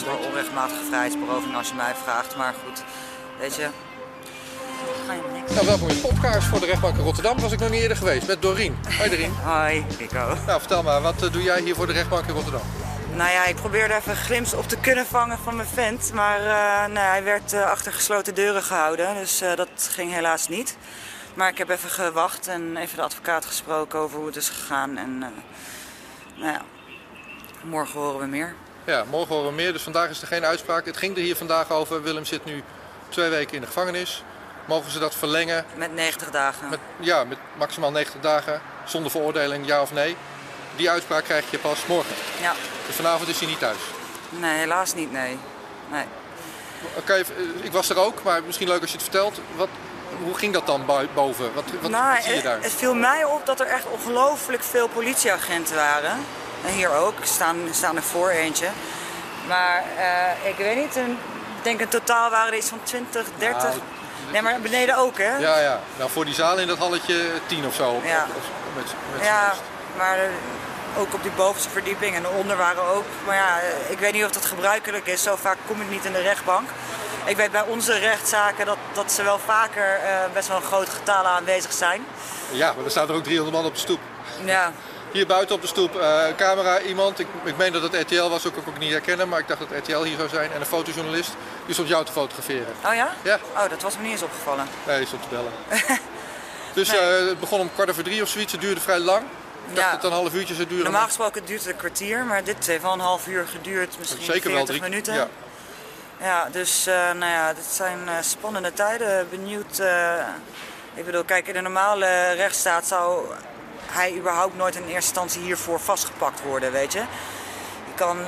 is wel onrechtmatige vrijheidsberoving als je mij vraagt. Maar goed, weet je. Ga je niks. Nou, welkom in Podcast voor de rechtbank in Rotterdam. Was ik nog niet eerder geweest met Doreen. Hoi Doreen. Hoi, Rico. Nou, vertel maar, wat eh, doe jij hier voor de rechtbank in Rotterdam? Nou ja, ik probeerde even een glimps op te kunnen vangen van mijn vent. Maar uh, nou, hij werd uh, achter gesloten deuren gehouden. Dus uh, dat ging helaas niet. Maar ik heb even gewacht en even de advocaat gesproken over hoe het is gegaan. En nou ja, morgen horen we meer. Ja, morgen horen we meer. Dus vandaag is er geen uitspraak. Het ging er hier vandaag over. Willem zit nu twee weken in de gevangenis. Mogen ze dat verlengen? Met 90 dagen. Met, ja, met maximaal 90 dagen. Zonder veroordeling, ja of nee. Die uitspraak krijg je pas morgen. Ja. Dus vanavond is hij niet thuis? Nee, helaas niet, nee. nee. Okay, ik was er ook, maar misschien leuk als je het vertelt. Wat, hoe ging dat dan boven? Wat, wat, nou, wat zie je daar? Het, het viel mij op dat er echt ongelooflijk veel politieagenten waren. En hier ook, staan, staan er voor eentje. Maar uh, ik weet niet, een, ik denk in totaal waren er iets van 20, 30. Nou, nee, maar beneden ook, hè? Ja, ja. Nou, voor die zaal in dat halletje 10 of zo. Ja, met, met ja maar ook op die bovenste verdieping en onder waren ook. Maar ja, ik weet niet of dat gebruikelijk is. Zo vaak kom ik niet in de rechtbank. Ik weet bij onze rechtszaken dat, dat ze wel vaker uh, best wel een grote getalen aanwezig zijn. Ja, maar er staat er ook 300 man op de stoep. Ja. Hier buiten op de stoep, uh, camera, iemand. Ik, ik meen dat het RTL was, ook, ook niet herkennen, maar ik dacht dat RTL hier zou zijn. En een fotojournalist, die stond jou te fotograferen. Oh ja? Ja. Oh, dat was me niet eens opgevallen. Nee, die stond te bellen. dus nee. uh, het begon om kwart over drie of zoiets, het duurde vrij lang. Ik dacht Ja. dat het een half uurtje zou duren. Normaal gesproken duurt het een kwartier, maar dit heeft wel een half uur geduurd. Misschien Zeker 40 wel drie minuten. Ja. Ja, dus uh, nou ja, dit zijn spannende tijden. Benieuwd. Ik bedoel, kijk, in een normale rechtsstaat zou hij überhaupt nooit in eerste instantie hiervoor vastgepakt worden, weet je. Je kan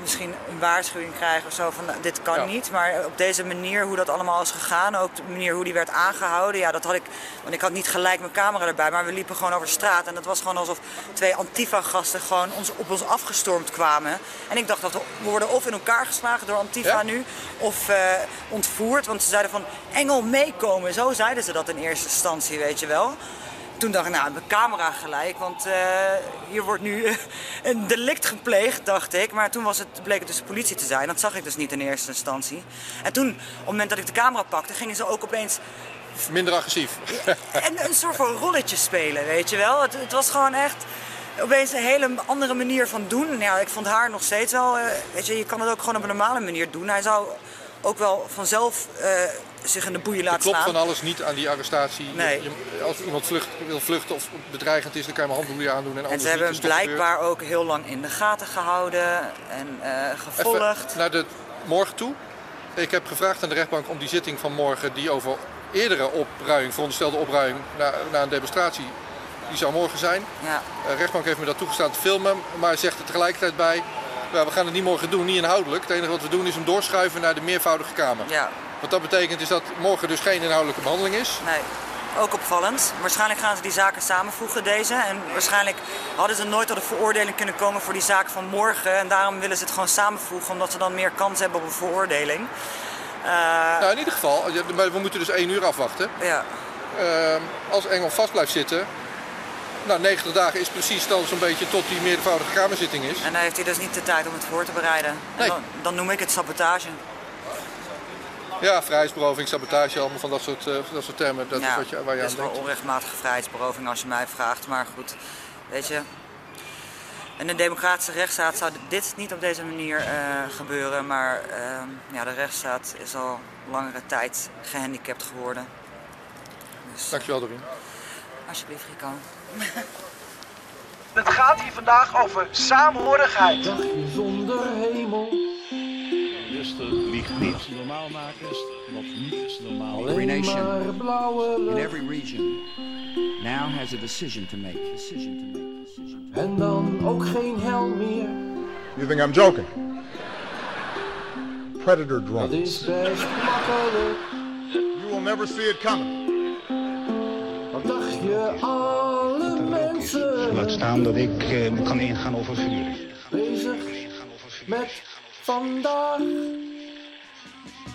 misschien een waarschuwing krijgen of zo van nou, dit kan Ja. niet. Maar op deze manier, hoe dat allemaal is gegaan, ook de manier hoe die werd aangehouden, ja, dat had ik. Want ik had niet gelijk mijn camera erbij, maar we liepen gewoon over de straat. En dat was gewoon alsof twee Antifa-gasten gewoon ons, op ons afgestormd kwamen. En ik dacht dat we worden of in elkaar geslagen door Antifa Ja? nu, of eh, ontvoerd. Want ze zeiden van Engel meekomen. Zo zeiden ze dat in eerste instantie, weet je wel. Toen dacht ik, nou, mijn camera gelijk, want eh, hier wordt nu eh, een delict gepleegd, dacht ik. Maar toen was het, bleek het dus de politie te zijn. Dat zag ik dus niet in eerste instantie. En toen, op het moment dat ik de camera pakte, gingen ze ook opeens Minder agressief. en een soort van rolletje spelen, weet je wel. Het, het was gewoon echt opeens een hele andere manier van doen. Ja, ik vond haar nog steeds wel, eh, weet je, je kan het ook gewoon op een normale manier doen. Hij zou ook wel vanzelf zich in de boeien laten klopt slaan. van alles niet aan die arrestatie. Nee. Je- als iemand vlucht, wil vluchten of bedreigend is, dan kan je maar handboeien aandoen. En, En ze hebben hem toch blijkbaar ook heel lang in de gaten gehouden en eh, gevolgd. Even naar de morgen toe. Ik heb gevraagd aan de rechtbank om die zitting van morgen, die over eerdere opruiming, veronderstelde opruiming na, na een demonstratie, die zou morgen zijn. Ja. De rechtbank heeft me dat toegestaan te filmen, maar zegt er tegelijkertijd bij, "Ja, we gaan het niet morgen doen, niet inhoudelijk. Het enige wat we doen is hem doorschuiven naar de meervoudige kamer. ja, Wat dat betekent is dat morgen dus geen inhoudelijke behandeling is. nee. Ook opvallend. Waarschijnlijk gaan ze die zaken samenvoegen, deze. En waarschijnlijk hadden ze nooit tot een veroordeling kunnen komen voor die zaak van morgen. En daarom willen ze het gewoon samenvoegen, omdat ze dan meer kans hebben op een veroordeling. Eh, Nou, in ieder geval, maar we moeten dus één uur afwachten. ja. Ehm, als Engel vast blijft zitten, nou 90 dagen is precies dan zo'n beetje tot die meervoudige kamerzitting is. En dan heeft hij dus niet de tijd om het voor te bereiden. En Nee. Dan, dan noem ik het sabotage. Ja, vrijheidsberoving, sabotage, allemaal van dat soort, eh, dat soort termen. Dat is wat je, waar je het aan is wel denkt. onrechtmatige vrijheidsberoving als je mij vraagt. Maar goed, weet je. In een democratische rechtsstaat zou dit niet op deze manier eh, gebeuren. Maar ehm, ja, de rechtsstaat is al langere tijd gehandicapt geworden. Dus Dankjewel, Doreen. alsjeblieft, Rico. Het gaat hier vandaag over saamhorigheid. Niet. Normaal maken is wat niet normaal is. Alleen nation. in every region now has a decision to make. Decision to make. Decision to make. En dan ook geen hel meer. You think I'm joking? Predator Dat drones. is best makkelijk. You will never see it coming. Wat dacht je, alle mensen Laat staan dat ik eh, kan ingaan over vuur. bezig met vandaag. Bye.